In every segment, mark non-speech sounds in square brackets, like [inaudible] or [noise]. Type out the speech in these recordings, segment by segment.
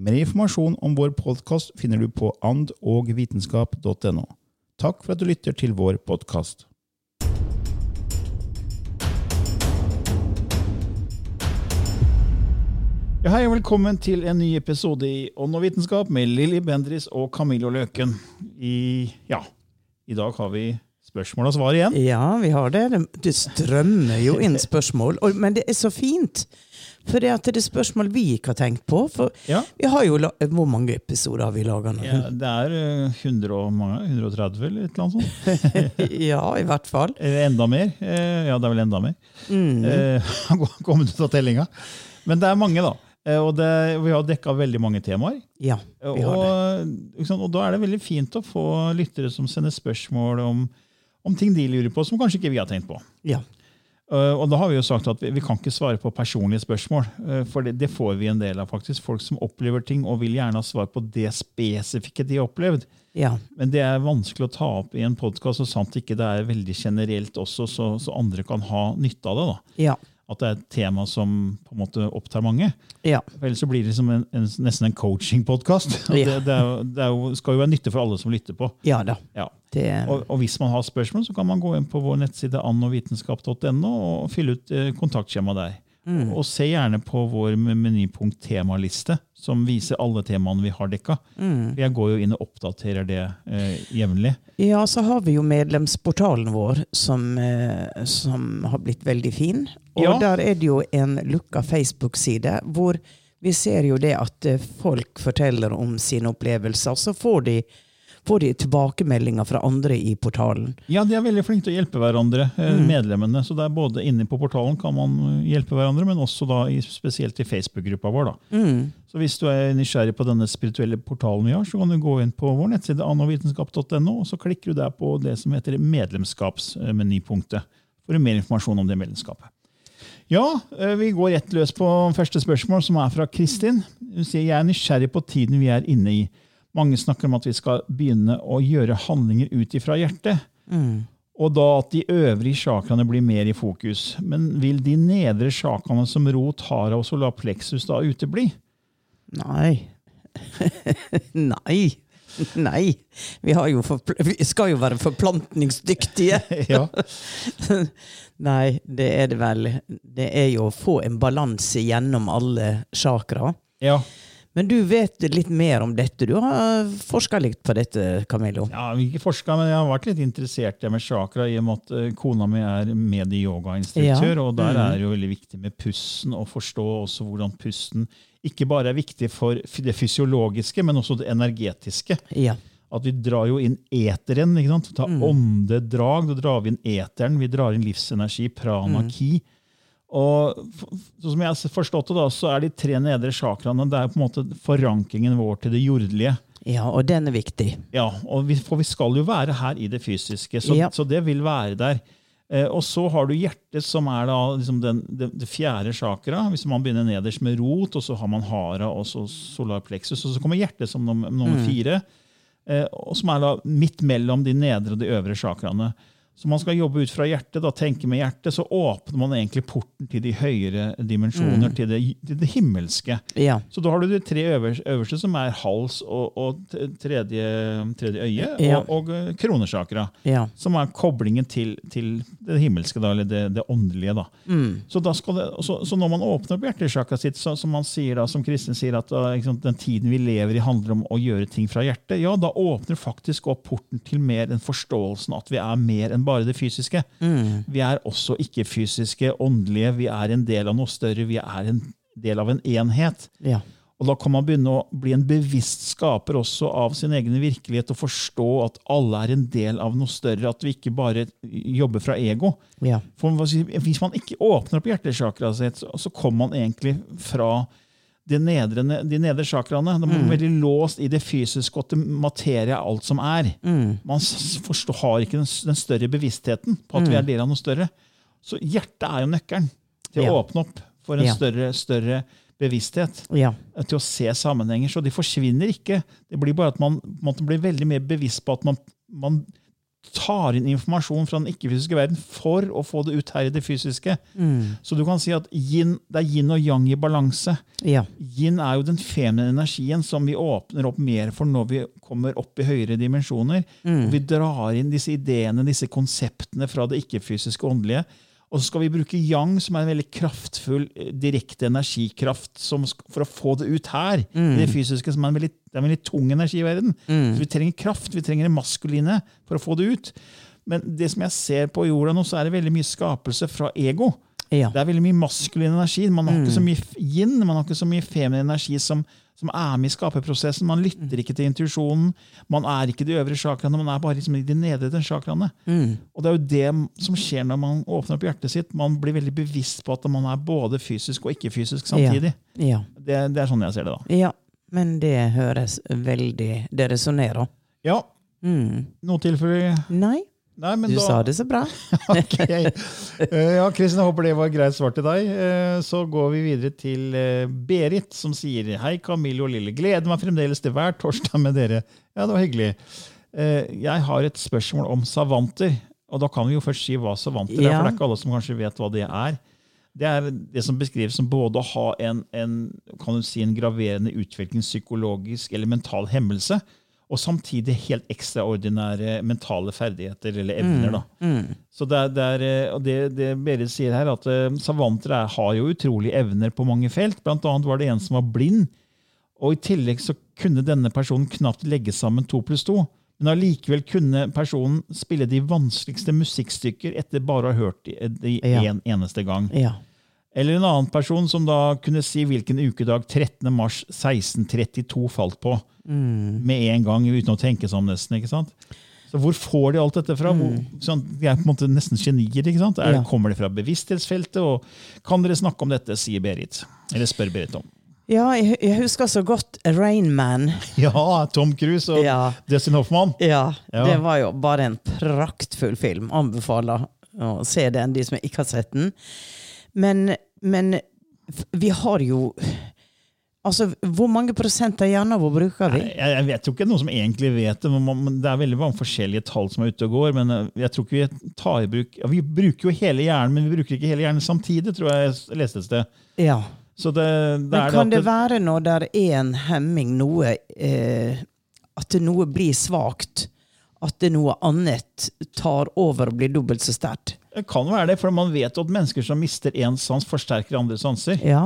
Mer informasjon om vår podkast finner du på andogvitenskap.no. Takk for at du lytter til vår podkast. Ja, hei og velkommen til en ny episode i Ånd og vitenskap med Lilly Bendris og Camillo Løken. I, ja, I dag har vi spørsmål og svar igjen. Ja, vi har det. Det- strømmer jo inn spørsmål. Men det er så fint. For det, det er spørsmål vi ikke har tenkt på. For Ja. vi har jo Hvor mange episoder har vi laga nå? Ja, det er eh, 100 og mange, 130 eller et eller annet sånt. [laughs] Ja, i hvert fall. Enda mer. Eh, Ja, det er vel enda mer. Mm. Eh, [laughs] Kommet ut av tellinga. Men det er mange, da. Eh, Og det, vi har dekka veldig mange temaer. Ja, vi har det. Og, sant, og da er det veldig fint å få lyttere som sender spørsmål om, om ting de lurer på, som kanskje ikke vi har tenkt på. Ja. Uh, og da har Vi jo sagt at vi, vi kan ikke svare på personlige spørsmål, uh, for det, det får vi en del av. faktisk. Folk som opplever ting og vil gjerne ha svar på det spesifikke de har opplevd. ja. Men det er vanskelig å ta opp i en podkast, og sant ikke det er veldig generelt også, så, så andre kan ha nytte av det. da. Ja. At det er et tema som på en måte opptar mange. Ja. For Ellers så blir det liksom en, en, nesten en coaching-podkast. [laughs] Ja. Det, det, er det er jo, skal jo være nytte for alle som lytter på. ja da. Ja. Det, Og, og hvis man har spørsmål, så kan man gå inn på vår nettside annovitenskap.no og fylle ut eh, kontaktskjema der. Mm. Og se gjerne på vår menypunkt temaliste, som viser alle temaene vi har dekka. Mm. Jeg går jo inn og oppdaterer det eh, jevnlig. ja, så har vi jo medlemsportalen vår, som, eh, som har blitt veldig fin. Og Ja. der er det jo en lukka Facebook-side hvor vi ser jo det at eh, folk forteller om sine opplevelser. Så får de, får de tilbakemeldinger fra andre i portalen. Ja, de er veldig flinke til å hjelpe hverandre, eh, Mm. medlemmene. Så det er både inne på portalen kan man eh, hjelpe hverandre, men også da i, spesielt i Facebook-gruppa vår. da. Mm. Så hvis du er nysgjerrig på denne spirituelle portalen vi har, så kan du gå inn på vår nettside annovitenskap.no, og så klikker du der på det som heter medlemskapsmenypunktet. For mer informasjon om det medlemskapet. Ja, eh, vi går rett løs på første spørsmål, som er fra Kristin. Hun sier jeg er nysgjerrig på tiden vi er inne i. Mange snakker om at vi skal begynne å gjøre handlinger ut ifra hjertet. Mm. Og da at de øvrige chakraene blir mer i fokus. Men vil de nedre chakraene som rot, hara og solar plexus da utebli? Nei. [laughs] Nei. Nei. Vi, har jo vi skal jo være forplantningsdyktige. [laughs] Ja. [laughs] Nei, det er det vel. Det er jo å få en balanse gjennom alle chakra. ja. Men du vet litt mer om dette. Du har forska litt på dette, Camillo. Ja, ikke forska, men jeg har vært litt interessert i med chakra i og med at eh, kona mi er medie-yoga-instruktør. Ja. Og der mm. er det jo veldig viktig med pusten, og forstå også hvordan pusten ikke bare er viktig for det fysiologiske, men også det energetiske. Ja. At vi drar jo inn eteren. ikke sant? Ta Mm. åndedrag, da drar vi inn eteren. Vi drar inn livsenergi, prana, Mm. Og sånn som jeg har forstått det, da, så er de tre nedre chakraene det er på en måte forankringen vår til det jordelige. ja, og den er viktig. Ja, vi, For vi skal jo være her i det fysiske, så, Ja. så det vil være der. Eh, og så har du hjertet, som er da liksom den, det, det fjerde chakra. Hvis man begynner nederst med rot, og så har man hara og så solar plexus, og så kommer hjertet som nummer, nummer Mm. fire. eh, og som er da midt mellom de nedre og de øvre chakraene. Så man skal jobbe ut fra hjertet, da, tenke med hjertet, så åpner man egentlig porten til de høyere dimensjoner, Mm. til, det, til det himmelske. Ja. Så da har du de tre øverste, øverste som er hals og, og tredje, tredje øye, Ja. og, og eh, kronesjakra. Ja. Som er koblingen til, til det himmelske, da, eller det, det åndelige. Da. Mm. Så, da det, så, så når man åpner opp hjertesjakra sitt, så, som man sier da, som Kristin sier, at ikke sant, den tiden vi lever i handler om å gjøre ting fra hjertet, ja, da åpner faktisk opp porten til mer enn forståelsen at vi er mer enn bare det fysiske. Mm. Vi er også ikke-fysiske, åndelige. Vi er en del av noe større. Vi er en del av en enhet. Ja. Og da kan man begynne å bli en bevisst skaper også av sin egen virkelighet og forstå at alle er en del av noe større, at vi ikke bare jobber fra ego. Ja. For Hvis man ikke åpner opp hjertesjakraet sitt, så, så kommer man egentlig fra de nedre, de nedre chakraene. De er mm. veldig låst i det fysiske, og til materie er alt som er. Man forstår, har ikke den, den større bevisstheten på at vi er del av noe større. Så hjertet er jo nøkkelen til Ja. å åpne opp for en Ja. større, større bevissthet. Ja. Til å se sammenhenger. Så de forsvinner ikke. Det blir bare at man, man blir veldig mer bevisst på at man, man tar inn informasjon fra den ikke-fysiske verden for å få det ut her i det fysiske. Så du kan si at yin, det er yin og yang i balanse. Ja. Yin er jo den feminine energien som vi åpner opp mer for når vi kommer opp i høyere dimensjoner. Mm. vi drar inn disse ideene, disse konseptene fra det ikke-fysiske åndelige. Og så skal vi bruke yang, som er en veldig kraftfull, eh, direkte energikraft som, for å få det ut her. Mm. det fysiske, som er en veldig, er en veldig tung energi i verden. Så vi trenger kraft, vi trenger det maskuline for å få det ut. Men det som jeg ser på jorda nå, så er det veldig mye skapelse fra ego. Ja. Det er veldig mye maskulin energi. Man har ikke så mye yin, man har ikke så mye feminin energi som, som er med i skaperprosessen. Man lytter ikke til intuisjonen. Man er ikke i de øvre chakraene, man er bare liksom i de nedre chakraene. Og det er jo det som skjer når man åpner opp hjertet sitt. Man blir veldig bevisst på at man er både fysisk og ikke-fysisk samtidig. Ja. Det, det er sånn jeg ser det, da. ja. Men det høres veldig Det resonnerer. Ja, Mm. noe tilfelle Nei, Nei, men du da sa det så bra. [laughs] Ok. Eh, ja, Kristin, jeg håper det var et greit svar til deg. Eh, Så går vi videre til eh, Berit, som sier Hei, Camille og Lille. Gleder meg fremdeles til hver torsdag med dere. Ja, det var hyggelig. Jeg har et spørsmål om savanter. Og da kan vi jo først si hva savanter er, Ja. for det er ikke alle som kanskje vet hva det er. Det er det som beskrives som både å ha en, en, kan du si, en graverende utviklingspsykologisk eller mental hemmelse, og samtidig helt ekstraordinære mentale ferdigheter eller evner. da. Så det, er, det, er, eh, og det, det Berit sier her, at uh, savanter er, har jo utrolige evner på mange felt. Blant annet var det en som var blind, og i tillegg så kunne denne personen knapt legge sammen to pluss to. Men allikevel kunne personen spille de vanskeligste musikkstykker etter bare å ha hørt de, Ja. en eneste gang. Ja. Eller en annen person som da kunne si hvilken ukedag 13. mars 1632 falt på. Med en gang, uten å tenke seg om nesten. ikke sant? Så Hvor får de alt dette fra? Hvor, sånn, de er på en måte nesten genier. ikke sant? Er, Ja. Kommer det fra bevissthetsfeltet? og Kan dere snakke om dette, sier Berit. Eller spør Berit om. Ja, jeg, jeg husker så godt Rain Man. [laughs] Ja, Tom Cruise og Ja. Dustin Hoffman. Ja, Ja. det var jo bare en praktfull film. Anbefaler å se den, de som ikke har sett den. Men, men vi har jo Altså, hvor mange prosent av hjernen vår bruker vi? Jeg, jeg vet jo ikke noen som egentlig vet det. men Det er veldig mange forskjellige tall som er ute og går. Men eh, jeg tror ikke vi tar i bruk ja, Vi bruker jo hele hjernen, men vi bruker ikke hele hjernen samtidig, tror jeg jeg leste et sted. Ja. Så det, det Men kan det det være når det er en hemming, noe eh, At noe blir svakt? At det noe annet tar over og blir dobbelt så sterkt? det kan være det, for man vet at mennesker som mister én sans, forsterker andre sanser. Ja.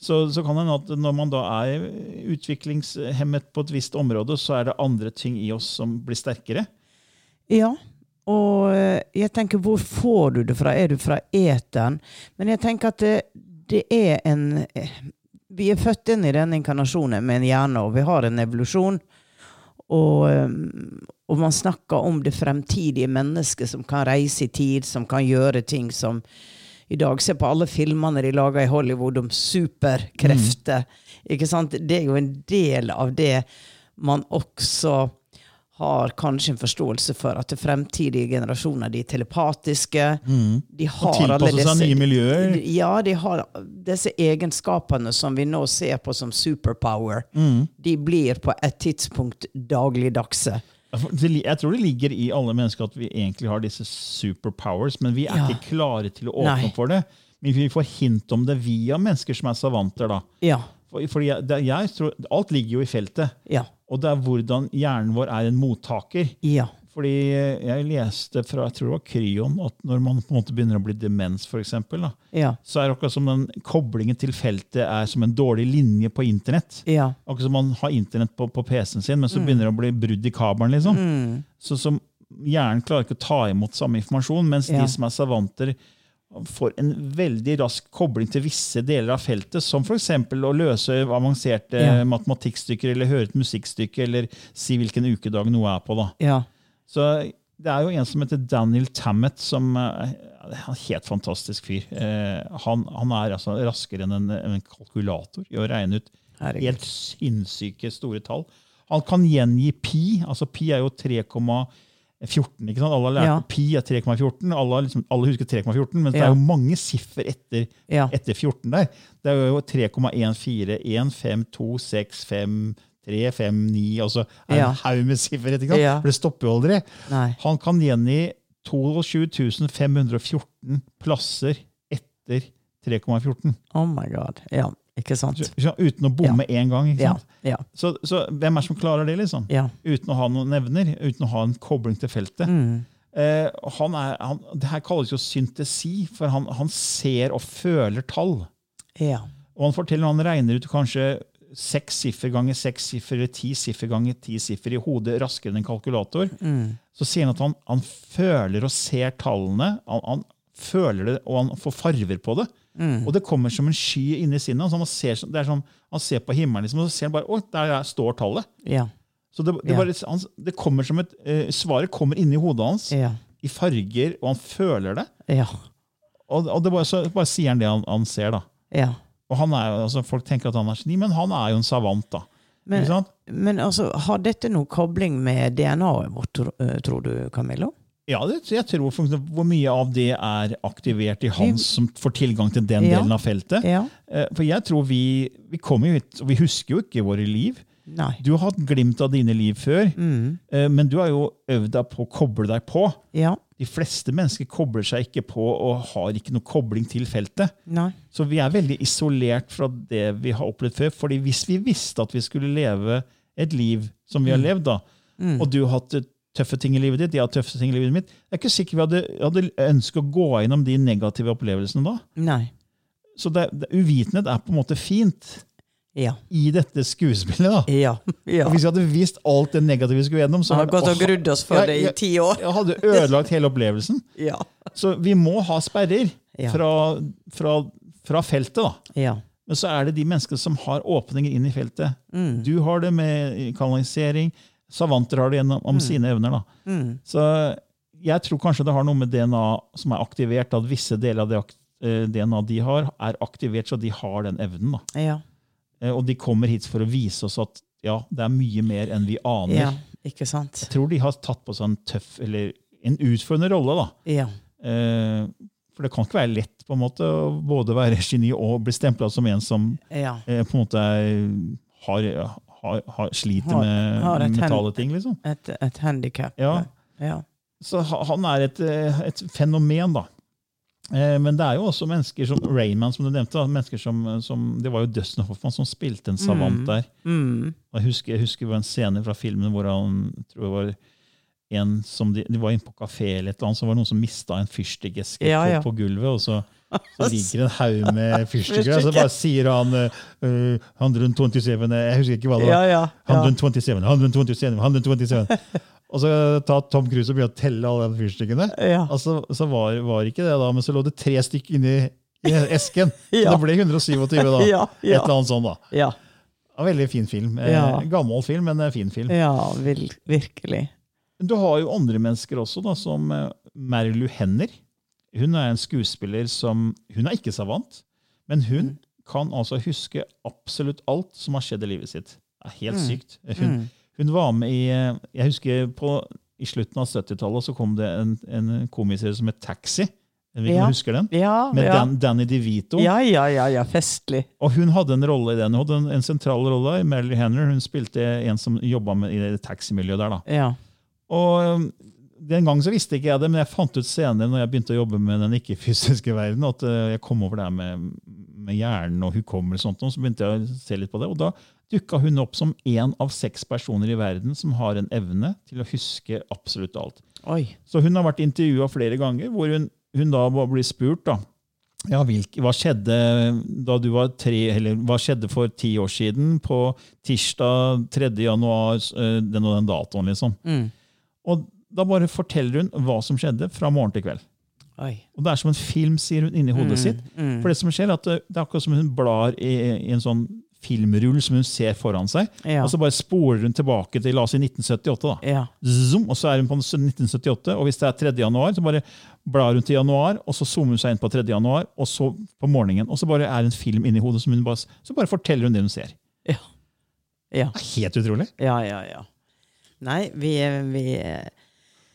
Så, så kan det at når man da er utviklingshemmet på et visst område, så er det andre ting i oss som blir sterkere. Ja, og eh, jeg tenker, hvor får du det fra? Er du fra eteren? Men jeg tenker at det, det er en eh, Vi er født inn i denne inkarnasjonen med en hjerne, og vi har en evolusjon. Og, eh, og man snakker om det fremtidige mennesket som kan reise i tid, som kan gjøre ting som i dag Se på alle filmene de lager i Hollywood om superkrefter. Ikke sant? Det er jo en del av det man også har kanskje en forståelse for at fremtidige generasjoner de er telepatiske. De har alle tilpasse seg disse- nye miljøer. Ja, de har disse egenskapene som vi nå ser på som superpower. Mm. De blir på et tidspunkt dagligdagse. Jeg tror det ligger i alle mennesker at vi egentlig har disse superpowers, men vi er Ja. ikke klare til å åpne Nei. for det. Men vi får hint om det via mennesker som er savanter. da. Ja. Fordi jeg, jeg tror, Alt ligger jo i feltet. Ja. Og det er hvordan hjernen vår er en mottaker. Ja. Fordi jeg leste fra jeg tror det var Kryon at når man på en måte begynner å bli demens, for eksempel, da, Ja. så er det akkurat som den koblingen til feltet er som en dårlig linje på internett. Ja. Akkurat som man har internett på, på PC-en sin, men så begynner det å bli brudd i kabelen. liksom. Så som Hjernen klarer ikke å ta imot samme informasjon, mens Ja. de som er savanter, får en veldig rask kobling til visse deler av feltet, som f.eks. å løse avanserte Ja. matematikkstykker, eller høre et musikkstykke, eller si hvilken ukedag noe er på. da. Ja. Så det er jo en som heter Daniel Tammet, som eh, er en helt fantastisk fyr. Eh, han, han er altså raskere enn en, en kalkulator i å regne ut Herregud. helt sinnssyke store tall. Han kan gjengi pi. altså Pi er jo 3,14. ikke sant? Alle har lært Ja. pi er 3,14. Alle, liksom, alle husker 3,14, men det er jo mange siffer etter, Ja. etter 14 der. Det er jo 3,14, 1, 5, 2, 6, 5, 3, 5, 9 og så er Ja. en haug med siffer. sant? Ja. For det stopper jo aldri. Nei. Han kan gjengi 22 514 plasser etter 3,14. Oh my god. Ja, ikke sant? Så- Uten å bomme én gang. ikke sant? Ja. Så, så hvem er det som klarer det, liksom? Ja. Uten å ha noen evner, uten å ha en kobling til feltet. Mm. Eh, han er, han, det her kalles jo syntesi, for han, han ser og føler tall. Ja. Og han forteller han regner ut kanskje seks siffer ganger seks siffer, eller ti siffer ganger ti siffer i hodet raskere enn en kalkulator. Mm. Så sier han at han, han føler og ser tallene. Han, han føler det, og han får farver på det. Mm. Og det kommer som en sky inni sinnet. Han, ser, det er sånn, han ser på himmelen, liksom, og så ser han bare Å, der er- står tallet. Ja. Så det, det, Ja. bare, han, det kommer som et, eh, Svaret kommer inni hodet hans Ja. i farger, og han føler det. Ja. Og, og det bare, så bare sier han det han, han ser. da. Ja. Og han er, altså, Folk tenker at han er geni, men han er jo en savant. da. Men, men altså, har dette noe kobling med DNA-et vårt, eh, tror du, Camillo? Ja, jeg tror Hvor mye av det er aktivert i han som får tilgang til den delen av feltet? Eh, For jeg tror vi, vi kommer jo hit, og vi husker jo ikke våre liv. Nei. Du har hatt glimt av dine liv før, Mm. eh, men du har jo øvd deg på å koble deg på. Ja. De fleste mennesker kobler seg ikke på og har ikke noe kobling til feltet. Nei. Så vi er veldig isolert fra det vi har opplevd før. fordi hvis vi visste at vi skulle leve et liv som vi har levd, da, og du har hatt eh, tøffe ting i livet ditt, jeg har tøffe ting i livet mitt, jeg er ikke sikker vi hadde, hadde ønsket å gå gjennom de negative opplevelsene da. Nei. Så det, det, uvitenhet er på en måte fint Ja. i dette skuespillet. da. Ja. ja. Og hvis vi hadde visst alt det negative vi skulle gjennom, så Vi gått og grudd oss for det i ti år. Jeg hadde ødelagt hele opplevelsen. [laughs] Ja. Så vi må ha sperrer fra, fra, fra feltet. da. Ja. Men så er det de menneskene som har åpninger inn i feltet. Mm. Du har det med kanalisering. Savanter har det gjennom om sine evner. da. Mm. Så jeg tror kanskje det har noe med DNA som er aktivert, at visse deler av det eh, DNA de har, er aktivert, så de har den evnen. da. Ja. Eh, Og de kommer hit for å vise oss at ja, det er mye mer enn vi aner. ja. Ikke sant? Jeg tror de har tatt på seg en tøff, eller en utfordrende rolle. da. Ja. Eh, For det kan ikke være lett på en måte å både være geni og bli stempla som en som Ja. eh, på en måte har, har, har, sliter med har mentale ting. liksom. Et, et handikap. Ja. Ja. Så han er et, eh, et fenomen, da. Eh, Men det er jo også mennesker som Rayman, som du nevnte. mennesker som, som, Det var jo Dustin Hoffman som spilte en savant der. Mm. Mm. Jeg husker, jeg husker en scene fra filmen hvor han tror jeg var en som de, de var inne på kafé, eller et eller annet, så var det noen som mista en fyrstikkeske Ja, på, ja. på gulvet. og så, så [laughs] ligger en haug med [laughs] fyrstikker og så bare sier han uh, 127 Jeg husker ikke hva det var. ja. ja. 127, 127, 127. Og så tar Tom Cruise og begynner å telle alle de fyrstikkene. ja. Altså, så var, var ikke det da, men så lå det tre stykker inni i esken. Så [laughs] Ja. det ble 127 da. Ja, Et eller annet sånt da. Ja. Veldig fin film. Eh, Ja. Gammel film, men eh, fin film. ja, virkelig. Du har jo andre mennesker også, da, som Merlu Henner. Hun er en skuespiller som Hun er ikke savant, men hun Mm. kan altså huske absolutt alt som har skjedd i livet sitt. Det er helt sykt. Hun, Mm. Hun var med i eh, Jeg husker på, i slutten av 70-tallet så kom det en, en komiserie som het Taxi. Ja. husker den? Ja, Med ja. Dan, Danny DeVito. ja, ja, ja, ja, festlig. Og hun hadde en rolle i den. Hun hadde en, en sentral rolle. Mary Henner hun spilte en som jobba i det taximiljøet der. da. Ja. Og um, Den gang så visste ikke jeg det, men jeg fant ut senere når jeg begynte å jobbe med den ikke-fysiske [laughs] verden, at uh, jeg kom over det her med, med hjernen og hukommelse, og sånt, og så begynte jeg å se litt på det. Og da dukka hun opp som én av seks personer i verden som har en evne til å huske absolutt alt. Oi. Så hun har vært intervjua flere ganger, hvor hun, hun da blir spurt da, ja, hvilke, hva skjedde da du var tre, eller hva skjedde for ti år siden på tirsdag 3. januar, eh, den og den datoen, liksom. Mm. Og da bare forteller hun hva som skjedde fra morgen til kveld. Oi. Og det er som en film, sier hun inni hodet sitt. mm. For det som skjer, er at det, det er akkurat som hun blar i, i en sånn filmrull som hun ser foran seg, Ja. og så bare spoler hun tilbake til la oss si 1978. da. Ja. Zoom, og så er hun på 1978, og hvis det er 3. januar, så bare blar hun til januar, og så zoomer hun seg inn på 3. januar, og så på morgenen, og så bare er en film inni hodet, som hun bare, så bare forteller hun det hun ser. Ja. Ja. Det er helt utrolig. Ja, ja, ja. Nei, vi, vi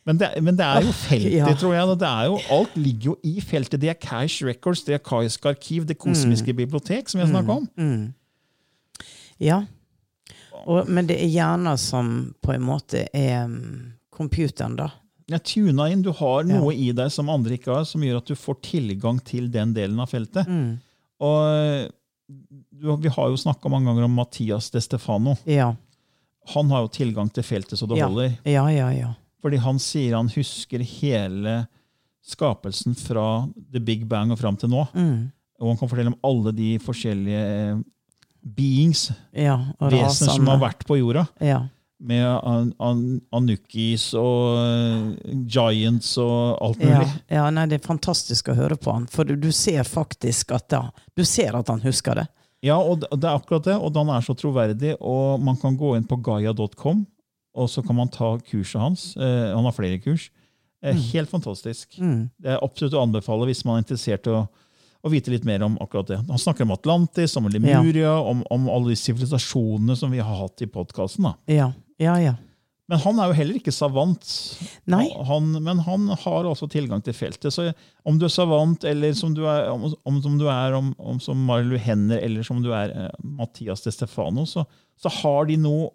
Men det, men det er jo feltet, Ja. tror jeg. Det jo, alt ligger jo i feltet. Det er Cash Records, det er Kaisk arkiv, det kosmiske bibliotek, som vi har snakka om. mm. Ja. Og, men det er hjerner som på en måte er mm, computeren, da. Er tuna inn. Du har noe i deg som andre ikke har, som gjør at du får tilgang til den delen av feltet. Mm. Og Vi har jo snakka mange ganger om Mathias De Stefano. Ja. Han har jo tilgang til feltet så det Ja. holder. Ja, ja, ja. Fordi han sier han husker hele skapelsen fra the big bang og fram til nå. Mm. Og han kan fortelle om alle de forskjellige eh, beings, Ja, vesener som har vært på jorda. Ja. Med an, an, Anukis og eh, Giants og alt Ja, mulig. ja, nei, det er fantastisk å høre på han, for du, du ser faktisk at da, du ser at han husker det. Ja, og det er akkurat det, og han er så troverdig. Og man kan gå inn på gaia.com, og så kan man ta kurset hans. Eh, han har flere kurs. Eh, Helt fantastisk. Mm. Det er absolutt å anbefale hvis man er interessert i å, å vite litt mer om akkurat det. Han snakker om Atlantis, om Lemuria, om, om alle de sivilisasjonene som vi har hatt i podkasten. Ja, ja, ja. Men han er jo heller ikke savant. Han, men han har også tilgang til feltet. Så om du er savant, eller som du er, om, om, som, du er om, om som Marilu Henner, eller som du er eh, Mathias De Stefano, så, så har de noe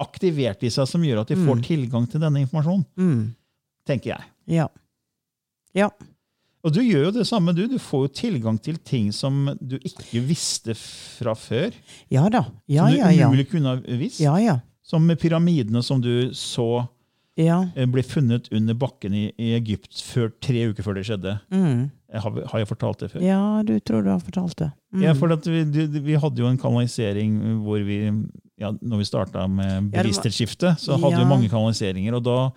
aktivert i seg som gjør at de får tilgang til denne informasjonen. Mm. tenker jeg. Ja. Ja. Og du gjør jo det samme, du. Du får jo tilgang til ting som du ikke visste fra før. Ja da. Ja, som du ja, ja. umulig kunne ha visst. Ja, ja. Som pyramidene som du så Ja. eh, ble funnet under bakken i, i Egypt før, tre uker før det skjedde. Mm. Jeg Har, har jeg fortalt det før? Ja, du tror du har fortalt det. Mm. Ja, for vi, du- vi hadde jo en kanalisering hvor vi ja, når vi starta med Ja, det var- bevissthetsskifte, så hadde Ja. vi mange kanaliseringer. og da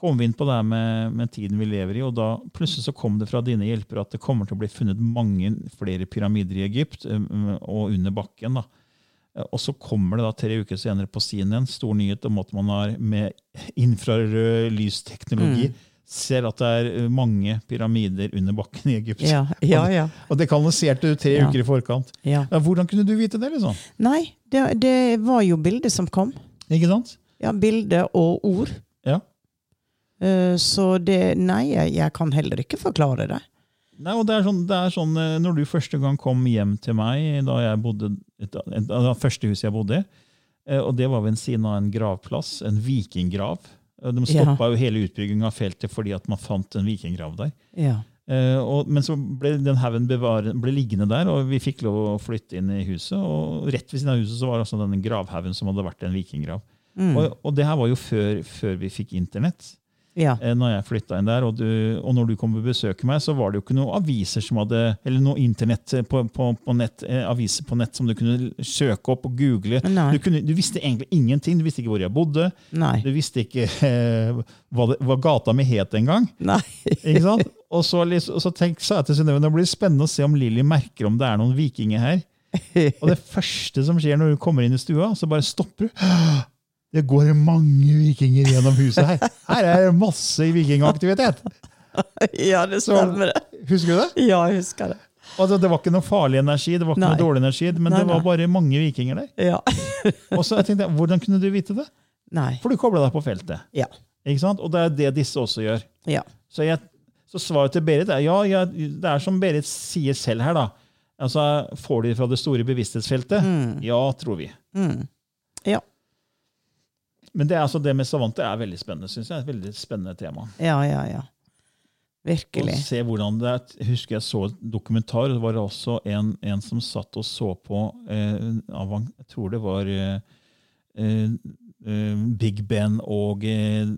kom vi inn på det her med, med tiden vi lever i, og da plutselig så kom det fra dine hjelpere at det kommer til å bli funnet mange flere pyramider i Egypt um, og under bakken. da. Eh, Og så kommer det da tre uker senere på CNN stor nyhet om at man har med infrarød lysteknologi Mm. ser at det er eh, mange pyramider under bakken i Egypt. Ja, [laughs] ja, ja. Og det kanaliserte du tre uker i forkant. hvordan kunne du vite det? liksom? Nei, det, det var jo bildet som kom. Ikke sant? Ja, bilde og ord. Ja. Eh, Så det Nei, jeg kan heller ikke forklare det. Nei, og det er, sånn, det er sånn, eh, Når du første gang kom hjem til meg, da jeg bodde, et, et, det første huset jeg bodde i, eh, og det var ved en siden av en gravplass, en vikinggrav. Eh, De stoppa jo hele utbygginga av feltet fordi at man fant en vikinggrav der. Ja. Eh, og, men så ble den haugen liggende der, og vi fikk lov å flytte inn i huset. Og rett ved siden av huset så var det altså denne gravhaugen som hadde vært en vikinggrav. Mm. Og, og det her var jo før, før vi fikk internett. Ja. eh, når jeg flytta inn der, og, du, og når du kom og besøkte meg, så var det jo ikke noen aviser som hadde, eller noe internett på, på, på nett, eh, aviser på nett som du kunne søke opp og google. Du, kunne, du visste egentlig ingenting. Du visste ikke hvor jeg bodde. Nei. Du visste ikke eh, hva, det, hva gata mi het engang. Ikke sant? Og så, liksom, og så tenk, sa jeg til Synnøve det blir spennende å se om Lilly merker om det er noen vikinger her. [laughs] Og det første som skjer når du kommer inn i stua, så bare stopper du. Det går mange vikinger gjennom huset her. Her er det masse vikingaktivitet. [laughs] Ja, det stemmer det. Husker du det? Ja, jeg husker det. Altså, det var ikke noe farlig energi, det var ikke Nei. noe dårlig energi, men Nei, det var nei. bare mange vikinger der. Ja. [laughs] Og så jeg tenkte jeg, Hvordan kunne du vite det? Nei. For du kobler deg på feltet. Ja. Ikke sant? Og det er det disse også gjør. Ja. Så, jeg, så svaret til Berit er ja, ja, det er som Berit sier selv her. da. Altså, Får de det fra det store bevissthetsfeltet? Ja, tror vi. Mm. Ja. Men det, altså, det med savante er veldig spennende, synes jeg. Et veldig spennende tema. Ja, ja, ja. Og Virkelig. se hvordan det er. Husker jeg så et dokumentar. og Det var også en, en som satt og så på eh, Jeg tror det var eh, eh, eh, Big Ben og eh,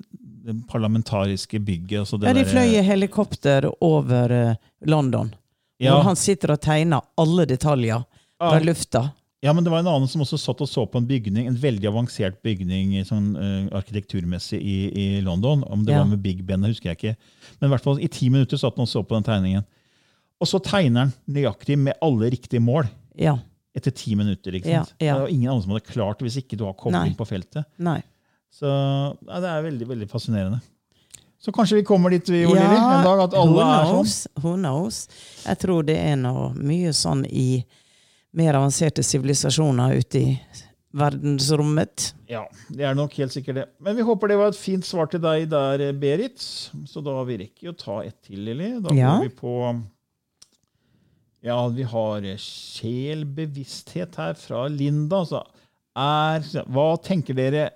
det parlamentariske bygget. Altså det Ja, de fløy i helikopter over London. Ja. Hvor han sitter og tegner alle detaljer fra Ja. lufta. Ja, men det var en annen som også satt og så på en bygning, en veldig avansert bygning sånn, uh, arkitekturmessig i, i London. Om det Ja. var med Big Ben, det husker jeg ikke. Men i hvert fall i ti minutter satt han og så på den tegningen. Og så tegner han nøyaktig med alle riktige mål Ja. etter ti minutter. ikke sant? ja. Det var ingen andre som hadde klart hvis ikke du har kobling Nei. på feltet. Nei. Så det er veldig veldig fascinerende. Så kanskje vi kommer dit vi, Lilly, en dag at alle who er sånn. Who knows? Jeg tror det er noe mye sånn i mer avanserte sivilisasjoner ute i verdensrommet. Ja, det er nok helt sikkert det. Men vi håper det var et fint svar til deg der, Berit. Så da vi rekker å ta ett til, Lilly. Da Ja. går vi på Ja, vi har sjelbevissthet her fra Linda. Altså, er, hva tenker dere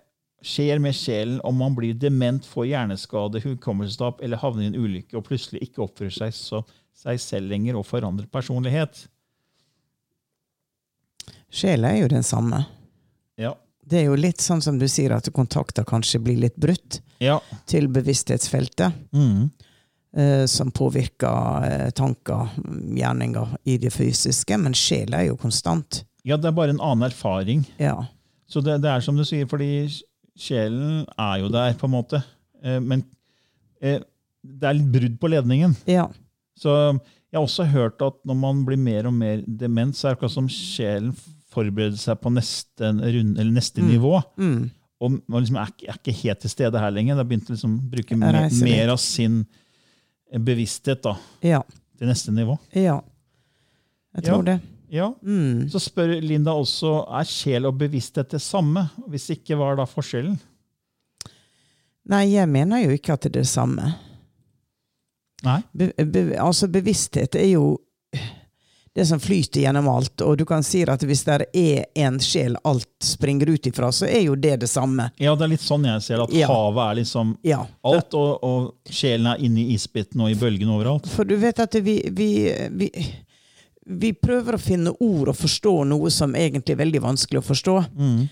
skjer med sjelen om man blir dement, får hjerneskade, hukommelsestap eller havner i en ulykke og plutselig ikke oppfører seg som seg selv lenger og forandrer personlighet? Sjela er jo den samme. Ja. Det er jo litt sånn som du sier, at kontakter kanskje blir litt brutt Ja. til bevissthetsfeltet. Mm. Uh, som påvirker uh, tanker, gjerninger i det fysiske. Men sjela er jo konstant. ja, det er bare en annen erfaring. Ja. Så det, det er som du sier, fordi sjelen er jo der, på en måte. Uh, Men det er litt brudd på ledningen. Ja. Så jeg har også hørt at når man blir mer og mer dement, så er det akkurat som sjelen forbereder seg på neste, runde, neste nivå. Mm. Og man liksom er, er ikke helt til stede her lenger. Det begynte liksom å bruke mer, mer av sin bevissthet da, Ja. til neste nivå. ja. Jeg tror Ja. det. Ja. Mm. Så spør Linda også er sjel og bevissthet det samme. Hvis ikke, hva er da forskjellen? Nei, jeg mener jo ikke at det er det samme. Nei. Be, be, altså bevissthet er jo det som flyter gjennom alt. Og du kan si at hvis det er en sjel alt springer ut ifra, så er jo det det samme. Ja, det er litt sånn jeg ser at Ja. havet er liksom Ja. alt, og, og sjelen er inne i isbiten og i bølgen overalt. For du vet at vi, vi, vi, vi prøver å finne ord og forstå noe som egentlig er veldig vanskelig å forstå. Mm.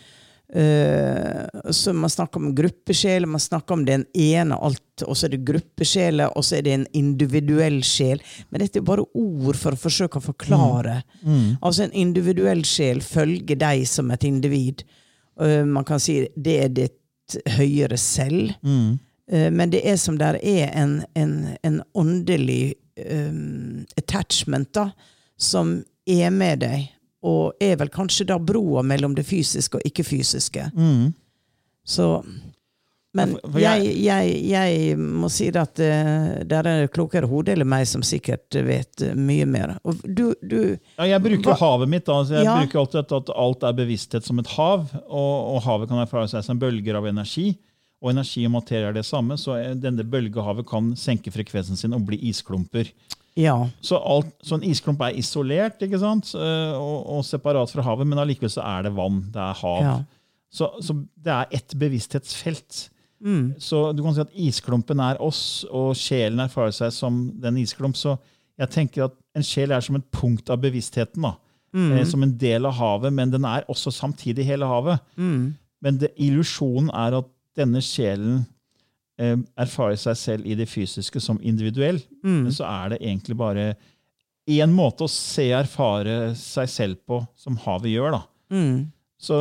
Eh, så man snakker om gruppesjel, man snakker om den ene alt, og så er det gruppesjeler, og så er det en individuell sjel. Men dette er bare ord for å forsøke å forklare. Altså en individuell sjel følger deg som et individ. Eh, man kan si det er ditt høyere selv. Mm. Eh, Men det er som der er en, en, en åndelig um, attachment da, som er med deg, og er vel kanskje da broa mellom det fysiske og ikke-fysiske. Mm. Så Men for- for jeg- jeg, jeg, må si det at uh, det er klokere hode eller meg som sikkert vet eh, mye mer. Du, du Ja, jeg bruker Hva- havet mitt. da. Så jeg Ja. bruker alltid at, at alt er bevissthet som et hav, og, og havet kan erfare seg som bølger av energi. Og energi og materie er det samme, så eh, denne bølgehavet kan senke frekvensen sin og bli isklumper. Ja. Så, alt, så en isklump er isolert ikke sant? Eh, Og, og separat fra havet, men allikevel så er det vann. Det er hav. Ja. Så, så det er ett bevissthetsfelt. Mm. Så du kan si at isklumpen er oss, og sjelen erfarer seg som den isklump. Så jeg tenker at en sjel er som et punkt av bevisstheten. da. Mm. Eh, Som en del av havet, men den er også samtidig hele havet. Mm. Men illusjonen er at denne sjelen eh, erfarer seg selv i det fysiske som individuell. Mm. Men så er det egentlig bare én måte å se erfare seg selv på, som havet gjør. da. Mm. Så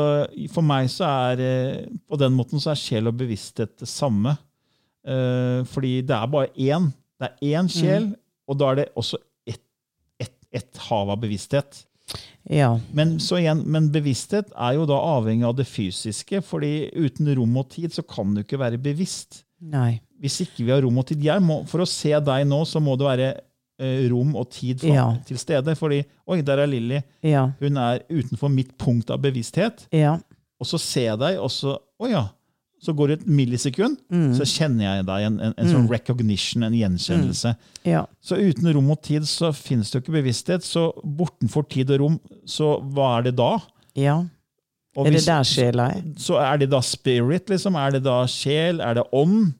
for meg så er eh, på den måten så er sjel og bevissthet det samme. Eh, fordi det er bare én. Det er én sjel, og da er det også ett et, et hav av bevissthet. Ja. Men, så igjen, men bevissthet er jo da avhengig av det fysiske, fordi uten rom og tid så kan du ikke være bevisst. Nei. Hvis ikke vi har rom og tid jeg må, For å se deg nå, så må det være eh, rom og tid for, Ja. til stede. Fordi Oi, der er Lilly. Ja. Hun er utenfor mitt punkt av bevissthet. Ja. Og så ser jeg deg, og så Å ja. så går det et millisekund, så kjenner jeg deg. En, en, en sånn recognition, en gjenkjennelse. Ja. Så uten rom og tid så finnes det jo ikke bevissthet. Så bortenfor tid og rom, så hva er det da? ja. Er det der sjela er? Så er det da spirit, liksom? Er det da sjel? Er det ånd?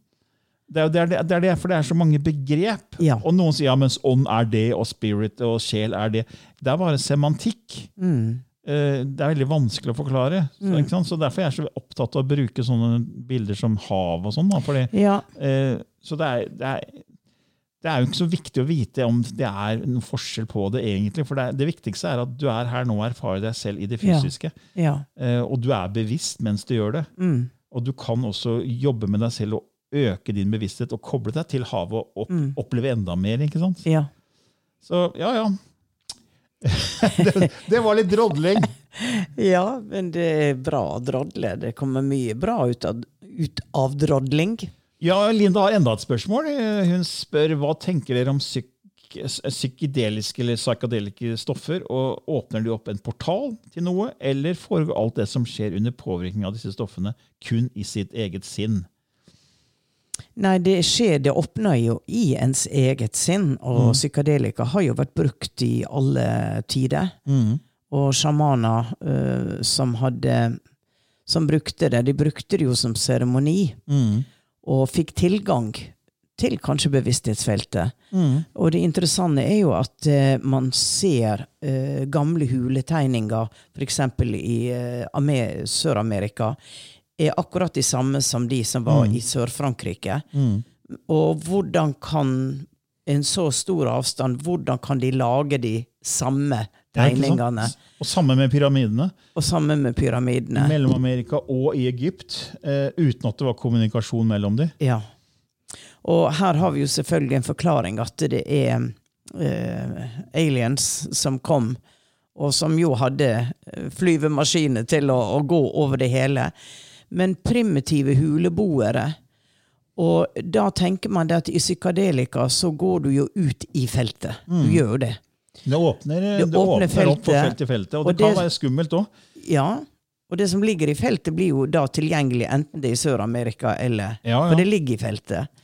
Det er, det, er, det, er det, for det er så mange begrep. Ja. Og noen sier ja, mens ånd er det, og spirit og sjel er det. Det er bare semantikk. Mm. Eh, Det er veldig vanskelig å forklare. Så, ikke sant? så Derfor er jeg så opptatt av å bruke sånne bilder som hav og sånn. Ja. Eh, Så det er, det, er, det er jo ikke så viktig å vite om det er noen forskjell på det, egentlig. For det, er, det viktigste er at du er her nå og erfarer deg selv i det fysiske. Ja. Eh, Og du er bevisst mens du gjør det. Mm. Og du kan også jobbe med deg selv og øke din bevissthet og koble deg til havet og opp, Mm. oppleve enda mer. ikke sant? ja. Så ja, ja. [laughs] det, det var litt drodling. [laughs] Ja, men det er bra å drodle. Det kommer mye bra ut av, ut av drodling. Ja, Linda har enda et spørsmål. Hun spør hva tenker dere om psyk psykedeliske eller psykadelike stoffer. og Åpner de opp en portal til noe, eller foregår alt det som skjer under påvirkning av disse stoffene, kun i sitt eget sinn? Nei, det skjer, det åpner jo i ens eget sinn, og psykadelika har jo vært brukt i alle tider. Og sjamaner uh, som hadde som brukte det, de brukte det jo som seremoni, og fikk tilgang til kanskje bevissthetsfeltet. Og det interessante er jo at eh, man ser eh, gamle huletegninger, f.eks. i eh, Sør-Amerika, er akkurat de samme som de som var i Sør-Frankrike. Og hvordan kan en så stor avstand, hvordan kan de lage de samme Ja, ikke sant? tegningene? Og sammen med pyramidene. Og sammen med pyramidene. Mellom-Amerika og i Egypt, eh, uten at det var kommunikasjon mellom dem. Ja. Og her har vi jo selvfølgelig en forklaring at det er eh, aliens som kom, og som jo hadde eh, flyvemaskiner til å, å gå over det hele. Men primitive huleboere Og da tenker man det at i psykadelika så går du jo ut i feltet. Du gjør jo det. Det åpner, det Det åpner feltet, opp på feltet, felt i feltet, og, og det kan være skummelt òg. Ja. Og det som ligger i feltet, blir jo da tilgjengelig enten det er i Sør-Amerika eller Ja, ja. For det ligger i feltet.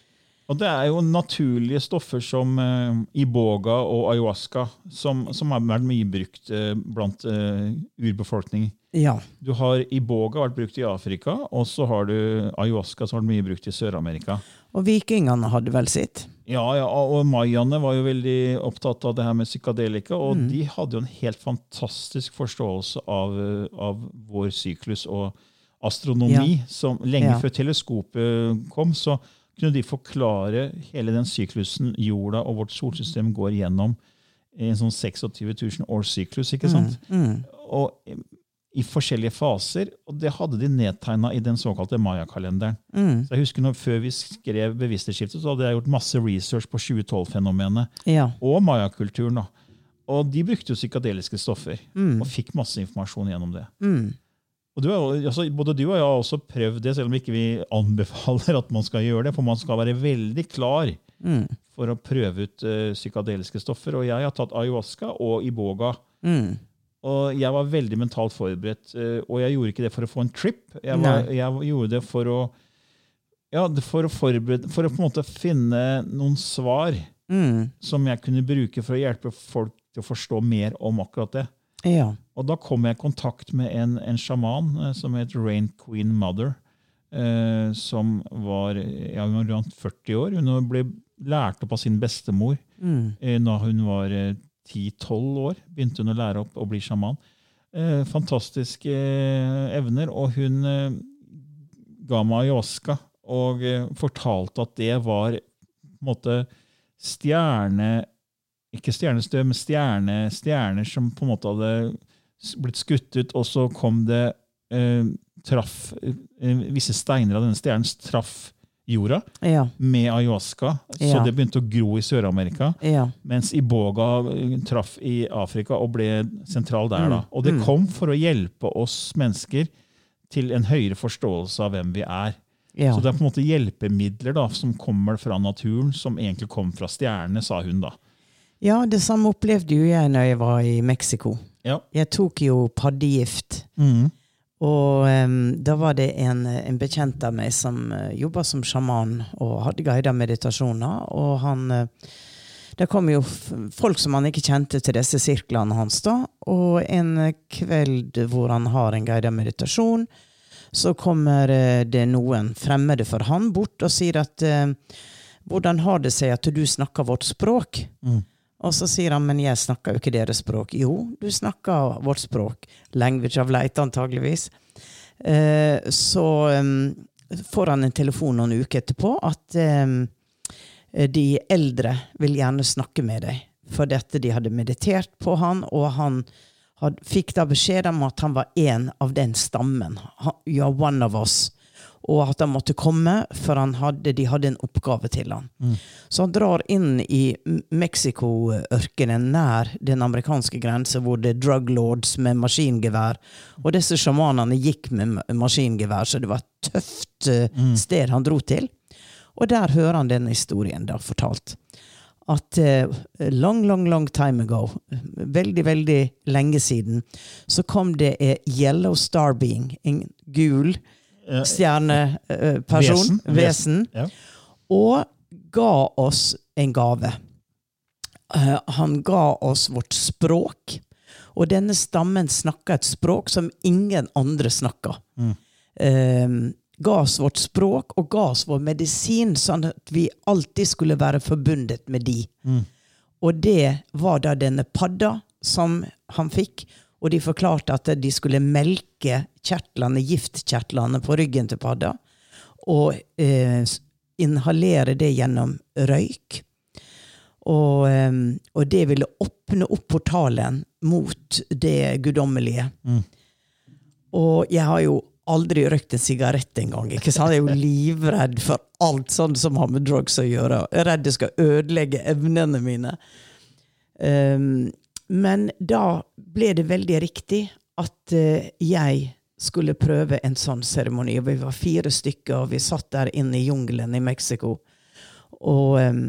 Og det er jo naturlige stoffer som uh, iboga og ayahuasca, som, som har vært mye brukt uh, blant uh, urbefolkning. Ja. Du har iboga vært brukt i Afrika, og så har du ayahuasca som har vært mye brukt i Sør-Amerika. Og vikingene hadde vel sitt. Ja, ja, og mayaene var jo veldig opptatt av det her med psykadelika, og Mm. de hadde jo en helt fantastisk forståelse av, av vår syklus og astronomi. som Lenge Ja. før teleskopet kom, så kunne de forklare hele den syklusen jorda og vårt solsystem går gjennom i en sånn 26 000 års syklus. ikke sant? Mm. Og i- forskjellige faser, og det hadde de nedtegna i den såkalte Maya-kalenderen. Mm. Så jeg husker når Før vi skrev Bevissthetsskiftet, så hadde jeg gjort masse research på 2012-fenomenet Ja. og mayakulturen. Og de brukte jo psykadeliske stoffer, Mm. og fikk masse informasjon gjennom det. Mm. Og du, altså, både du og jeg har også prøvd det, selv om ikke vi anbefaler at man skal gjøre det. For man skal være veldig klar Mm. for å prøve ut uh, psykadeliske stoffer. Og jeg har tatt ayahuasca og iboga. Mm. Og jeg var veldig mentalt forberedt. eh, Og jeg gjorde ikke det for å få en trip. Jeg, var, jeg gjorde det for å ja, for å, forberede, for å på en måte finne noen svar Mm. som jeg kunne bruke for å hjelpe folk til å forstå mer om akkurat det. Ja. Og da kom jeg i kontakt med en, en sjaman eh, som het Rain Queen Mother. Eh, som var ja, hun var rundt 40 år. Hun ble lært opp av sin bestemor Mm. eh, da hun var eh, 10-12 år. Begynte hun å lære opp å bli sjaman. Eh, fantastiske eh, evner. Og hun eh, ga meg ayahuasca og eh, fortalte at det var på en måte stjerne Ikke stjernestøv, men stjerne, stjerner som på en måte hadde blitt skutt ut, og så kom det eh, traff eh, Visse steiner av denne stjernen traff jorda Ja. med ayahuasca, så Ja. det begynte å gro i Sør-Amerika. Ja. Mens iboga eh, traff i Afrika og ble sentral der. da. Mm, Og det mm. kom for å hjelpe oss mennesker til en høyere forståelse av hvem vi er. Ja. Så det er på en måte hjelpemidler da, som kommer fra naturen, som egentlig kom fra stjernene, sa hun da. ja, det samme opplevde jo jeg når jeg var i Mexico. Ja. Jeg tok jo paddegift. Mm. Og um, da var det en, en bekjent av meg som uh, jobba som sjaman og hadde guida meditasjoner. Og han uh, Det kom jo folk som han ikke kjente til disse sirklene hans. da. Og en kveld hvor han har en guida meditasjon, så kommer uh, det noen fremmede for han bort og sier at uh, hvordan har det seg at du snakker vårt språk? Og så sier han, men jeg snakker jo ikke deres språk. Jo, du snakker vårt språk. Language of light, antageligvis. Eh, så em, får han en telefon noen uker etterpå at em, de eldre vil gjerne snakke med deg. For dette de hadde meditert på han, og han had, fikk da beskjed om at han var en av den stammen. Han, you are one of us. Og at han måtte komme, for han hadde, de hadde en oppgave til han. Så han drar inn i Mexico-ørkenen nær den amerikanske grensa, hvor det er drug lords med maskingevær. Og disse sjamanene gikk med maskingevær, så det var et tøft mm. sted han dro til. Og der hører han denne historien da fortalt. At uh, long, long, long time ago, veldig, veldig lenge siden, så kom det en yellow star being, en gul stjerneperson, Vesen. vesen, Ja. og ga oss en gave. Eh, han ga oss vårt språk, og denne stammen snakka et språk som ingen andre snakka. Eh, ga oss vårt språk og ga oss vår medisin, sånn at vi alltid skulle være forbundet med de. Og det var da denne padda som han fikk, og de forklarte at de skulle melke kjertlene, giftkjertlene på ryggen til padda, og eh, inhalere det gjennom røyk. Og, eh, og det ville åpne opp portalen mot det guddommelige. Og jeg har jo aldri røykt en sigarett engang. ikke sant? Jeg er jo livredd for alt sånn som har med drugs å gjøre. Jeg er redd det skal ødelegge evnene mine. Um, men da ble det veldig riktig at eh, jeg skulle prøve en sånn seremoni. Vi var fire stykker, og vi satt der inne i jungelen i Mexico. Og, em,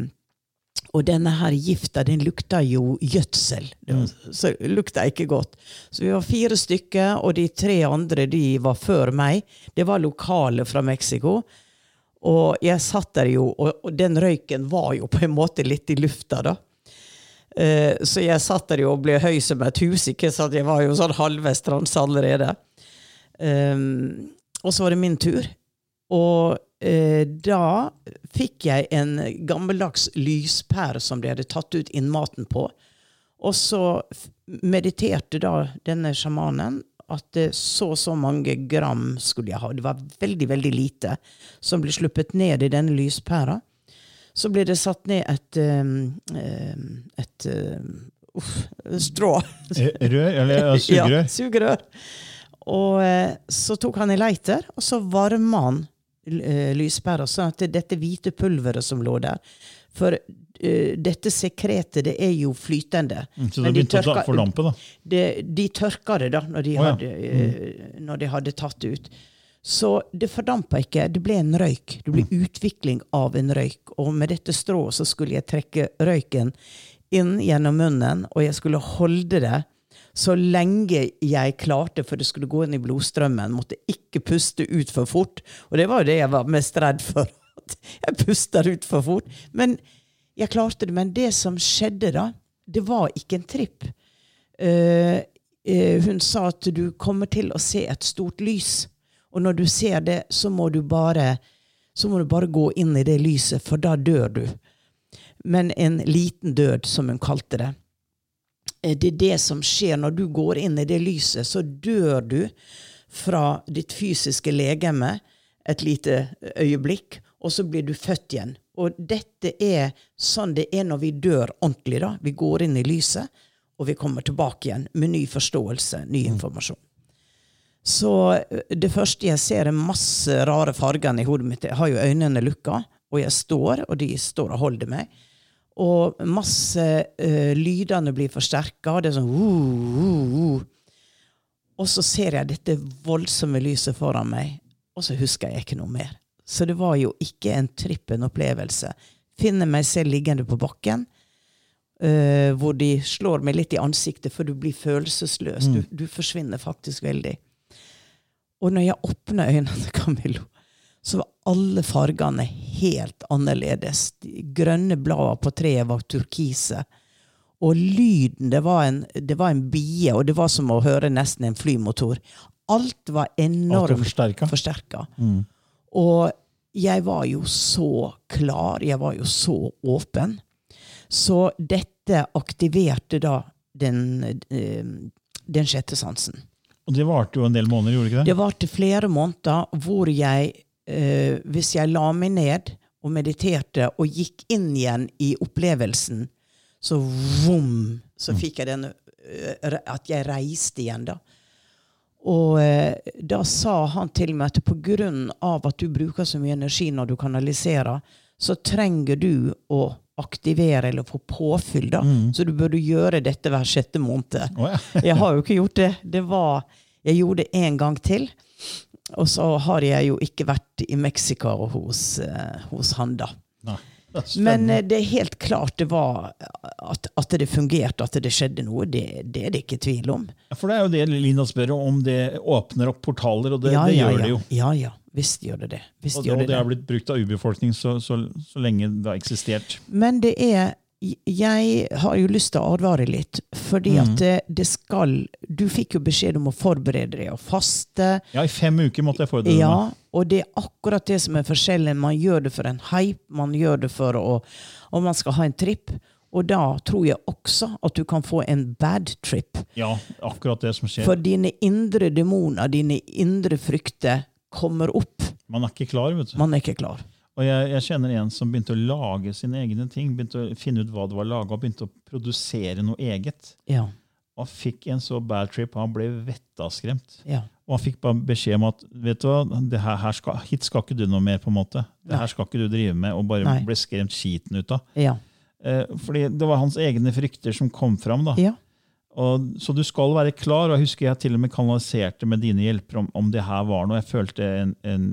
og denne her gifta, den lukta jo gjødsel. Det Så lukta ikke godt. Så vi var fire stykker, og de tre andre de var før meg. Det var lokale fra Mexico. Og jeg satt der jo, og, og den røyken var jo på en måte litt i lufta, da. Eh, så jeg satt der jo og ble høy som et hus, ikke sant? Jeg var jo sånn halvveis transe allerede. Um, og så var det min tur. Og eh, da fikk jeg en gammeldags lyspære som de hadde tatt ut innmaten på. Og så mediterte da denne sjamanen at så og så mange gram skulle jeg ha. Det var veldig, veldig lite som ble sluppet ned i denne lyspæra. Så ble det satt ned et, et uff, strå. Eh, Rør, eller ja, [laughs] Ja, sugerør. sugerør. Og eh, så tok han en lighter, og så varma han eh, lyspæra, sånn at det, dette hvite pulveret som lå der For uh, dette sekretet, det er jo flytende. Mm, Så Men det de begynte å tørka- da- fordampe, da. det, de tørka det da, når de, oh, ja. hadde, eh, når de hadde tatt det ut. Så det fordampa ikke. Det ble en røyk. Det ble utvikling av en røyk. Og med dette strået så skulle jeg trekke røyken inn gjennom munnen, og jeg skulle holde det så lenge jeg klarte, for det skulle gå inn i blodstrømmen. Måtte ikke puste ut for fort. Og det var jo det jeg var mest redd for. [laughs] At jeg puster ut for fort. Men jeg klarte det. Men det som skjedde da, det var ikke en tripp. Uh, uh, hun sa at du kommer til å se et stort lys. Og når du ser det, så må du bare så må du bare gå inn i det lyset, for da dør du. Men en liten død, som hun kalte det. Eh, Det er det som skjer når du går inn i det lyset. Så dør du fra ditt fysiske legeme et lite øyeblikk, og så blir du født igjen. Og dette er sånn det er når vi dør ordentlig. da. Vi går inn i lyset, og vi kommer tilbake igjen med ny forståelse, ny informasjon. Så eh, det første jeg ser, er masse rare farger i hodet mitt. Jeg har jo øynene lukka, og jeg står, og de står og holder meg. Og masse uh, lydene blir forsterka. Det er sånn uh, uh, uh. Og så ser jeg dette voldsomme lyset foran meg, og så husker jeg ikke noe mer. Så det var jo ikke en trippen opplevelse. Finner meg selv liggende på bakken, uh, hvor de slår meg litt i ansiktet, for du blir følelsesløs. Du, du forsvinner faktisk veldig. Og når jeg åpna øynene til [laughs] Camillo, så var alle fargene helt annerledes. De grønne bladene på treet var turkise. Og lyden, det var, en, det var en bie, og det var som å høre nesten en flymotor. Alt var Alt enormt forsterka. Mm. Og jeg var jo så klar, jeg var jo så åpen. Så dette aktiverte da den, eh, den sjette sansen. Og det varte jo en del måneder, gjorde det ikke det? Det varte flere måneder hvor jeg, eh, hvis jeg la meg ned og mediterte og gikk inn igjen i opplevelsen, så vom, så fikk jeg den eh, At jeg reiste igjen, da. Og eh, da sa han til meg at av at du bruker så mye energi når du kanaliserer, så trenger du å aktivere eller få påfyll, da. Så du burde gjøre dette hver sjette måned. Oh, ja. [laughs] Jeg har jo ikke gjort det. det var, jeg gjorde det en gang til. Og så har jeg jo ikke vært i Mexico hos, eh, hos han, da. Nei. Det. Men eh, det er helt klart det var at, at det fungerte, at det skjedde noe. Det, det er det ikke tvil om. For det er jo det Lina spør om det åpner opp portaler, og det, ja, det gjør ja. det jo. Ja, ja. Visst gjør det det. Visst Og det, og det det har blitt brukt av urbefolkning så, så, så lenge det har eksistert. Men det er Jeg har jo lyst til å advare litt, fordi Mm. at det, det skal Du fikk jo beskjed om å forberede deg og faste. Ja, I fem uker måtte jeg forberede Ja, meg. og det er akkurat det som er forskjellen. Man gjør det for en hype, man gjør det for å Om man skal ha en tripp. Og da tror jeg også at du kan få en bad trip. Ja, akkurat det som skjer. For dine indre demoner, dine indre frykter, kommer opp. Man er ikke klar, vet du. Man er ikke klar. Og jeg, jeg kjenner en som begynte å lage sine egne ting. Begynte å finne ut hva det var laga, og begynte å produsere noe eget. Ja. Og fikk en så bad trip, han ble vettaskremt. Ja. Og han fikk bare beskjed om at vet du hva, det her, her skal, hit skal ikke du noe mer. på en måte. Det her skal ikke du drive med, og bare Nei. ble skremt skiten ut av. Ja. Eh, fordi det var hans egne frykter som kom fram. da. ja. Og, så du skal være klar. og Jeg husker jeg til og med kanaliserte med dine hjelpere om, om det her var noe. Jeg følte en, en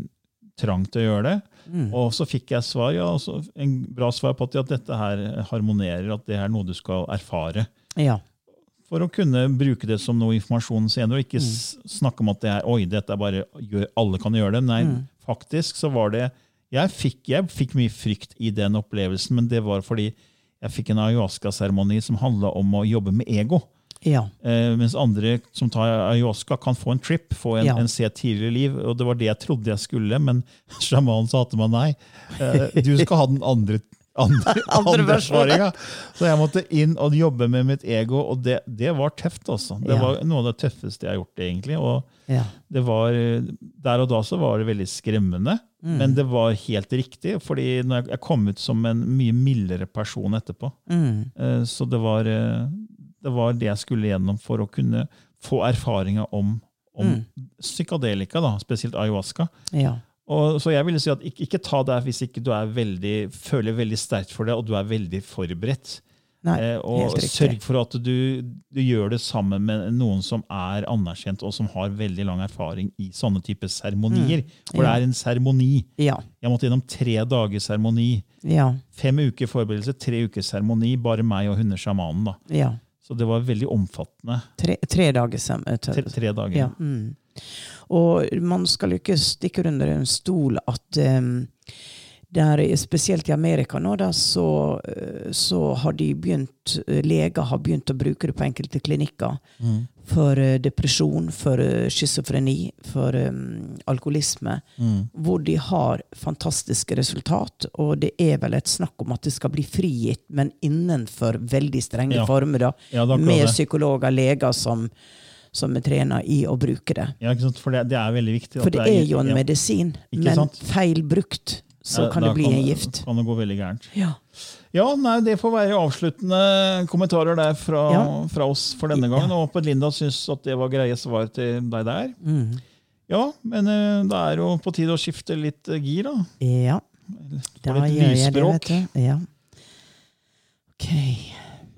trang til å gjøre det. Mm. Og så fikk jeg svar, ja, altså en bra svar på at, dette her harmonerer, at det er noe du skal erfare. Ja. For å kunne bruke det som noe informasjon senere, og ikke mm. snakke om at det er, oi, dette er bare, alle kan gjøre det. Nei, faktisk så var det jeg fikk, jeg fikk mye frykt i den opplevelsen, men det var fordi jeg fikk en ayahuasca-seremoni som handla om å jobbe med ego. Ja. Eh, mens andre som tar ayahuasca, kan få en trip, få en, Ja. en se tidligere liv. Og det var det jeg trodde jeg skulle, men [laughs] sjamanen sa til meg nei. Eh, du skal ha den andre, andre, [laughs] Andre erfaringa. Så jeg måtte inn og jobbe med mitt ego, og det, det var tøft. altså. Det Ja. var noe av det tøffeste jeg har gjort. egentlig. Og Ja. det var, Der og da så var det veldig skremmende, Mm. men det var helt riktig. fordi når jeg, jeg kom ut som en mye mildere person etterpå. Mm. Eh, Så det var, eh, det var det jeg skulle gjennom for å kunne få erfaringer om, om Mm. psykadelika, da, spesielt ayahuasca. Ja. Og, så jeg ville si at ikke, ikke ta det hvis ikke du er veldig, føler veldig sterkt for det, og du er veldig forberedt. Nei, Eh, og sørg for at du, du gjør det sammen med noen som er anerkjent, og som har veldig lang erfaring i sånne typer seremonier. For det Mm. Er en seremoni. Ja. Jeg måtte gjennom tre dagers seremoni. Ja. Fem uker forberedelse, tre uker seremoni. Bare meg og hundesjamanen. da. Så det var veldig omfattende. Tre, tre dager eh, Tre, tre dager. Ja. Mm. Og man skal jo ikke stikke under en stol at um, der, spesielt i Amerika nå, da, så, eh, så har de begynt eh, Leger har begynt å bruke det på enkelte klinikker. Mm. For eh, depresjon, for eh, schizofreni, for um, alkoholisme. Mm. Hvor de har fantastiske resultat. Og det er vel et snakk om at det skal bli frigitt, men innenfor veldig strenge Ja. former. da, Ja, Med psykologer, leger som, som er trena i å bruke det. Ja? For det, det er veldig viktig. For det er jo en medisin, men sant? feil brukt, så kan det bli en gift. kan det gå veldig gærent. Ja. Ja, nei, Det får være avsluttende kommentarer der fra, Ja. fra oss for denne gangen. Og håper Linda syns at det var greie svar til deg der. Mm. Ja, men eh, det er jo på tide å skifte litt eh, gir, da. ja. Da litt gjør jeg det, vet du. Ja. Ok.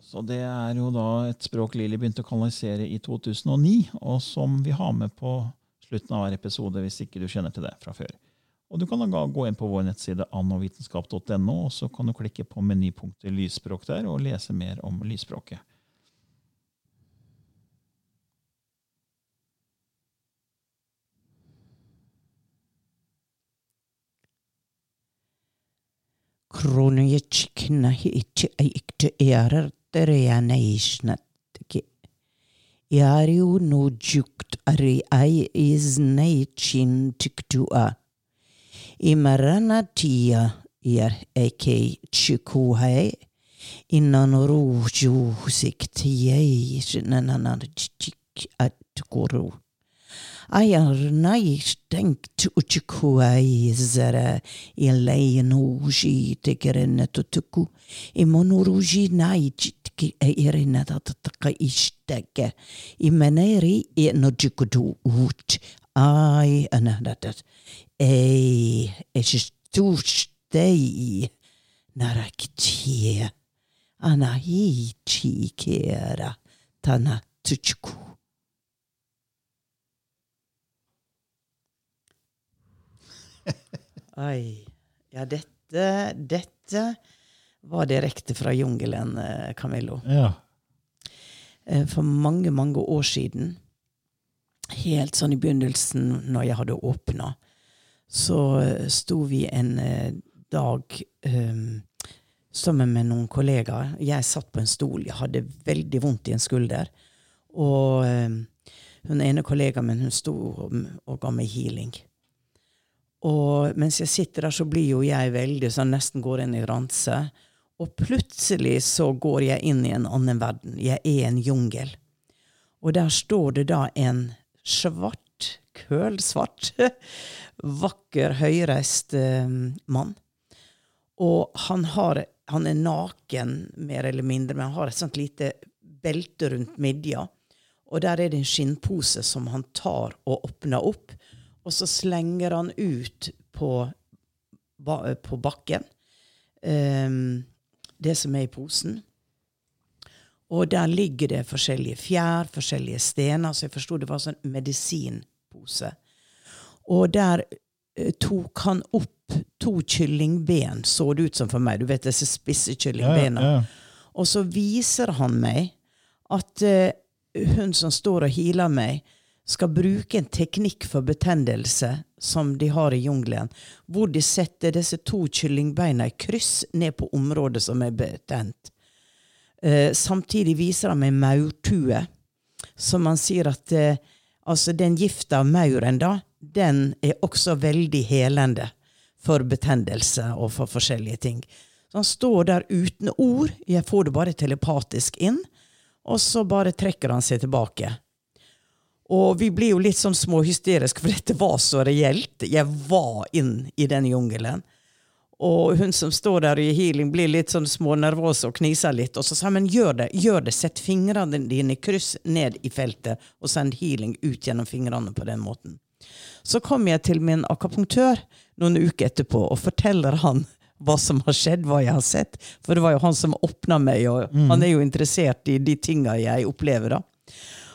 Så det er jo da et språk Lilly begynte å kanalisere i 2009, og som vi har med på slutten av hver episode hvis ikke du kjenner til det fra før. Og Du kan da gå inn på vår nettside annovitenskap.no, og så kan du klikke på menypunktet lysspråk der og lese mer om lysspråket. Kronjitskna hitchi eikte erer terejana ishnatki. Iariu no jukt. Imarana tia er eke chikuhai. Innan rojo sikt jej nanana chik at koro. Ayar nai stengt uchikuai zara i leien hoji tegerenne tutuku. I monoruji nai chitki erina tataka istege. I meneri i no jikudu ut. Ai anadadat. Ei, es stustei. Naraktie. anahichi chikera. Tana tuchuku. Oi. Ja, dette, dette var direkte fra jungelen, eh, Camillo. Ja. Eh, For mange, mange år siden, helt sånn i begynnelsen når jeg hadde åpna, så eh, sto vi en eh, dag um, sammen med noen kollegaer. Jeg satt på en stol, jeg hadde veldig vondt i en skulder. Og um, hun ene kollegaen min hun sto og, og ga meg healing. Og mens jeg sitter der, så blir jo jeg veldig sånn nesten går inn i ranse. Og plutselig så går jeg inn i en annen verden. Jeg er en jungel. Og der står det da en svart, kølsvart, [laughs] vakker, høyreist eh, mann. Og han, har, han er naken, mer eller mindre, men han har et sånt lite belte rundt midja. Og der er det en skinnpose som han tar og åpner opp. Og så slenger han ut på, på bakken ehm, det som er i posen. Og der ligger det forskjellige fjær, forskjellige stener. Så jeg forsto det var sånn medisinpose. Og der eh, tok han opp to kyllingben, så det ut som for meg. Du vet disse spisse Ja, kyllingbena. ja. Og så viser han meg at uh, hun som står og healer meg, skal bruke en teknikk for betennelse som de har i jungelen, hvor de setter disse to kyllingbeina i kryss ned på området som er betent. Eh, samtidig viser han meg maurtue, som han sier at eh, altså den gifta mauren, da, den er også veldig helende for betennelse og for forskjellige ting. Så han står der uten ord, jeg får det bare telepatisk inn, og så bare trekker han seg tilbake. Og vi blir jo litt sånn småhysteriske, for dette var så reelt. Jeg var inn i den jungelen. Og hun som står der i healing, blir litt sånn smånervøs og kniser litt. Og så sa men gjør det, gjør det. Sett fingrene dine i kryss ned i feltet, og send healing ut gjennom fingrene på den måten. Så kom jeg til min akupunktør noen uker etterpå og forteller han hva som har skjedd, hva jeg har sett. For det var jo han som åpna meg, og han er jo interessert i de tinga jeg opplever. da.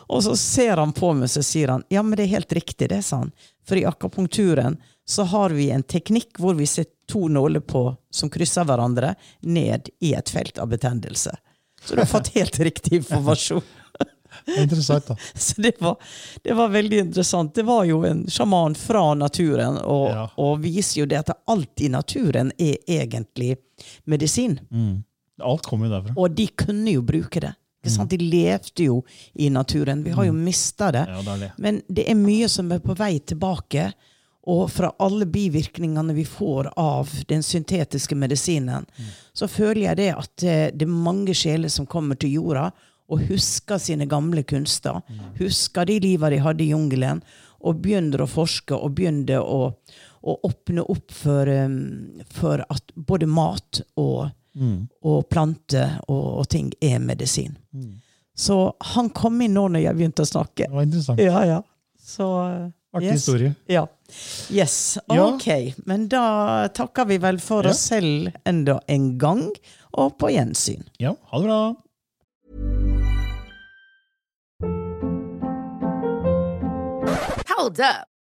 Og så ser han på meg så sier han, ja, men det er helt riktig, det, sa han. For i akupunkturen så har vi en teknikk hvor vi setter to nåler på som krysser hverandre, ned i et felt av betennelse. Så du har fått helt riktig informasjon. Er Interessant, da. [laughs] Så det var, det var veldig interessant. Det var jo en sjaman fra naturen, og, Ja. og viser jo det at alt i naturen er egentlig medisin. Alt kommer jo derfra. Og de kunne jo bruke det. Sant? De levde jo i naturen. Vi har jo mista det. Ja, det det. Men det er mye som er på vei tilbake. Og fra alle bivirkningene vi får av den syntetiske medisinen, så føler jeg det at eh, det er mange sjeler som kommer til jorda og husker sine gamle kunster. Husker de liva de hadde i jungelen, og begynner å forske og begynner å, å åpne opp for, um, for at både mat og, og planter og, og ting er medisin. Så han kom inn nå når jeg begynte å snakke. Det var interessant. Ja, ja. Så Artig yes. historie. Ja. Yes. Ja. Ok. Men da takker vi vel for Ja. oss selv enda en gang, og på gjensyn. Ja, ha det bra. Hold up.